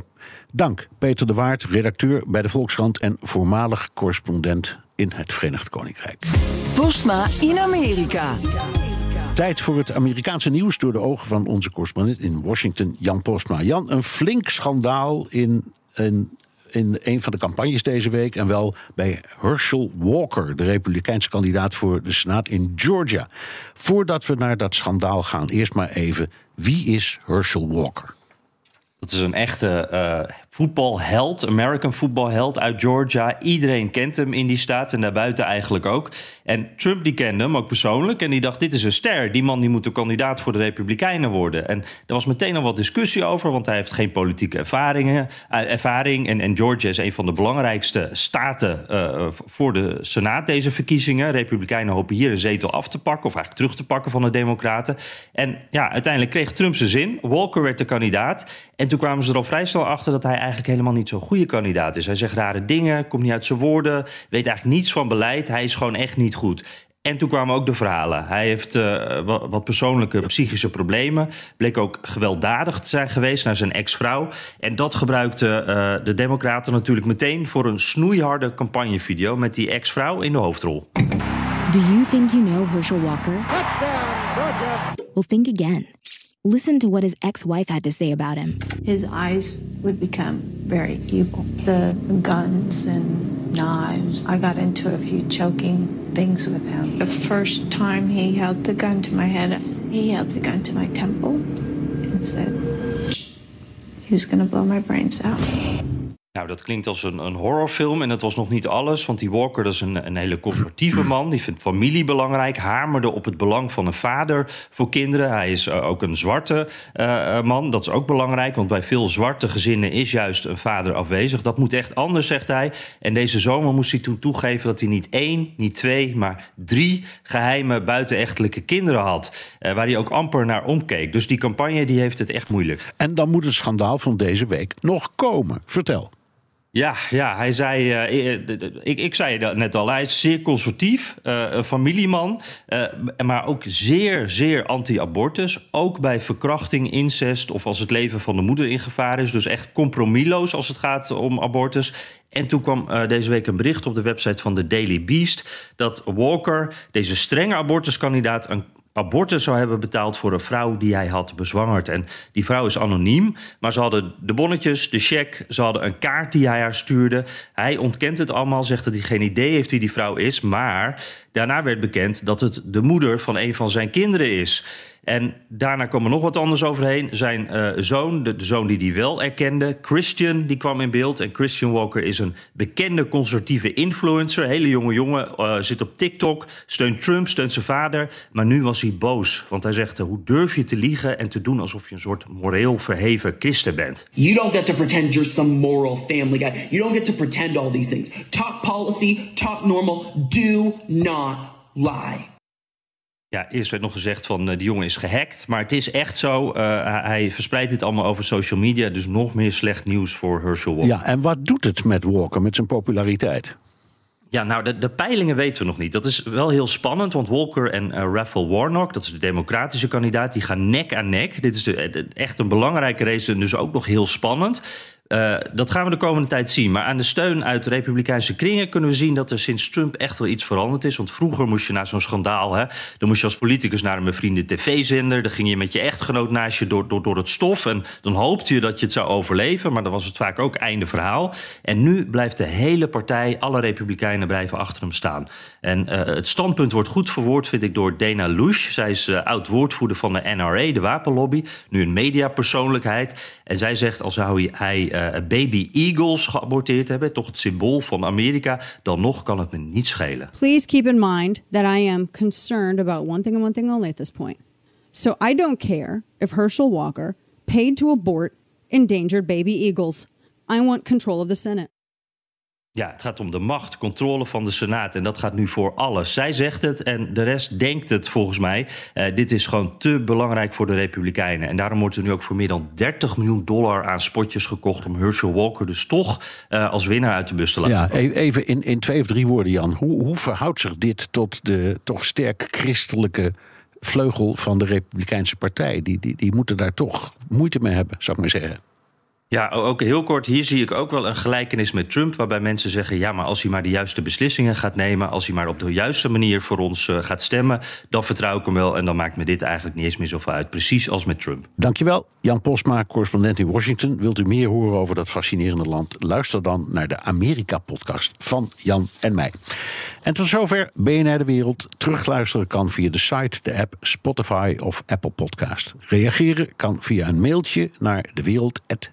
Speaker 2: dank. Peter de Waard, redacteur bij de Volkskrant en voormalig correspondent in het Verenigd Koninkrijk.
Speaker 1: Postma in Amerika.
Speaker 2: Tijd voor het Amerikaanse nieuws door de ogen van onze correspondent in Washington, Jan Postma. Jan, een flink schandaal in, in, in een van de campagnes deze week. En wel bij Herschel Walker, de Republikeinse kandidaat voor de Senaat in Georgia. Voordat we naar dat schandaal gaan, eerst maar even: wie is Herschel Walker?
Speaker 12: Dat is een echte eh, voetbalheld, American voetbalheld uit Georgia. Iedereen kent hem in die staat en daarbuiten eigenlijk ook. En Trump die kende hem ook persoonlijk en die dacht, dit is een ster. Die man die moet een kandidaat voor de Republikeinen worden. En er was meteen al wat discussie over, want hij heeft geen politieke ervaringen, eh, ervaring. En, en Georgia is een van de belangrijkste staten eh, voor de Senaat deze verkiezingen. Republikeinen hopen hier een zetel af te pakken, of eigenlijk terug te pakken van de Democraten. En ja, uiteindelijk kreeg Trump zijn zin. Walker werd de kandidaat. En toen kwamen ze er al vrij snel achter dat hij eigenlijk helemaal niet zo'n goede kandidaat is. Hij zegt rare dingen, komt niet uit zijn woorden, weet eigenlijk niets van beleid. Hij is gewoon echt niet goed. En toen kwamen ook de verhalen. Hij heeft eh, wa- wat persoonlijke psychische problemen. Bleek ook gewelddadig te zijn geweest naar zijn ex-vrouw. En dat gebruikten eh, de Democraten natuurlijk meteen voor een snoeiharde campagnevideo met die ex-vrouw in de hoofdrol.
Speaker 13: Do you think you know Herschel Walker? Well, think again. Listen to what his ex wife had to say about him.
Speaker 14: his eyes would become very evil. The guns and knives. I got into a few choking things with him. The first time he held the gun to my head, he held the gun to my temple and said he was going to blow my brains out.
Speaker 12: Nou, dat klinkt als een, een horrorfilm en dat was nog niet alles. Want die Walker dat is een, een hele conservatieve man. Die vindt familie belangrijk. Hamerde op het belang van een vader voor kinderen. Hij is eh, ook een zwarte eh, eh, man. Dat is ook belangrijk. Want bij veel zwarte gezinnen is juist een vader afwezig. Dat moet echt anders, zegt hij. En deze zomer moest hij toen toegeven dat hij niet één, niet twee, maar drie geheime buitenechtelijke kinderen had. waar hij ook amper naar omkeek. Dus die campagne die heeft het echt moeilijk.
Speaker 2: En dan moet het schandaal van deze week nog komen. Vertel.
Speaker 12: Ja, ja, hij zei, eh, eh, ik, ik zei dat net al, hij is zeer conservatief, eh, een familieman, eh, maar ook zeer, zeer anti-abortus. Ook bij verkrachting, incest of als het leven van de moeder in gevaar is. Dus echt compromisloos als het gaat om abortus. En toen kwam deze week een bericht op de website van de Daily Beast dat Walker, deze strenge abortuskandidaat, een abortus zou hebben betaald voor een vrouw die hij had bezwangerd. En die vrouw is anoniem, maar ze hadden de bonnetjes, de cheque, ze hadden een kaart die hij haar stuurde. Hij ontkent het allemaal, zegt dat hij geen idee heeft wie die vrouw is, maar daarna werd bekend dat het de moeder van een van zijn kinderen is. En daarna kwam er nog wat anders overheen. Zijn eh, zoon, de, zoon die hij wel erkende, Christian, die kwam in beeld. En Christian Walker is een bekende conservatieve influencer. Hele jonge jongen, eh, zit op TikTok, steunt Trump, steunt zijn vader. Maar nu was hij boos, want hij zegt... eh, hoe durf je te liegen en te doen alsof je een soort moreel verheven christen bent?
Speaker 15: You don't get to pretend you're some moral family guy. You don't get to pretend all these things. Talk policy, talk normal. Do not lie.
Speaker 12: Ja, eerst werd nog gezegd van uh, die jongen is gehackt. Maar het is echt zo. Uh, hij verspreidt dit allemaal over social media. Dus nog meer slecht nieuws voor Herschel Walker.
Speaker 2: Ja, en wat doet het met Walker, met zijn populariteit?
Speaker 12: Ja, nou, de, de, peilingen weten we nog niet. Dat is wel heel spannend, want Walker en uh, Raphael Warnock... dat is de democratische kandidaat, die gaan nek aan nek. Dit is de, de, echt een belangrijke race en dus ook nog heel spannend. Uh, dat gaan we de komende tijd zien. Maar aan de steun uit Republikeinse kringen kunnen we zien dat er sinds Trump echt wel iets veranderd is. Want vroeger moest je na zo'n schandaal, hè, dan moest je als politicus naar een bevriende tv-zender. Dan ging je met je echtgenoot naast je door, door, door het stof. En dan hoopte je dat je het zou overleven. Maar dan was het vaak ook einde verhaal. En nu blijft de hele partij, alle Republikeinen blijven achter hem staan. En uh, het standpunt wordt goed verwoord, vind ik, door Dana Lush. Zij is uh, oud-woordvoerder van de NRA, de wapenlobby. Nu een mediapersoonlijkheid. En zij zegt, al zou hij baby eagles geaborteerd hebben, toch het symbool van Amerika, dan nog kan het me niet schelen.
Speaker 16: Please keep in mind that I am concerned about one thing and one thing only at this point. So I don't care if Herschel Walker paid to abort endangered baby eagles. I want control of the Senate.
Speaker 12: Ja, het gaat om de macht, controle van de Senaat. En dat gaat nu voor alles. Zij zegt het en de rest denkt het volgens mij. Uh, dit is gewoon te belangrijk voor de Republikeinen. En daarom wordt er nu ook voor meer dan 30 miljoen dollar aan spotjes gekocht... om Herschel Walker dus toch uh, als winnaar uit de bus te laten
Speaker 2: Ja,
Speaker 12: komen.
Speaker 2: even in, in twee of drie woorden, Jan. Hoe, hoe verhoudt zich dit tot de toch sterk christelijke vleugel van de Republikeinse Partij? Die, die, die moeten daar toch moeite mee hebben, zou ik maar zeggen.
Speaker 12: Ja, ook heel kort. Hier zie ik ook wel een gelijkenis met Trump. Waarbij mensen zeggen: ja, maar als hij maar de juiste beslissingen gaat nemen. Als hij maar op de juiste manier voor ons uh, gaat stemmen. dan vertrouw ik hem wel. En dan maakt me dit eigenlijk niet eens meer zoveel uit. Precies als met Trump.
Speaker 2: Dankjewel. Jan Posma, correspondent in Washington. Wilt u meer horen over dat fascinerende land? Luister dan naar de Amerika-podcast van Jan en mij. En tot zover BNR De Wereld. Terugluisteren kan via de site, de app, Spotify of Apple Podcast. Reageren kan via een mailtje naar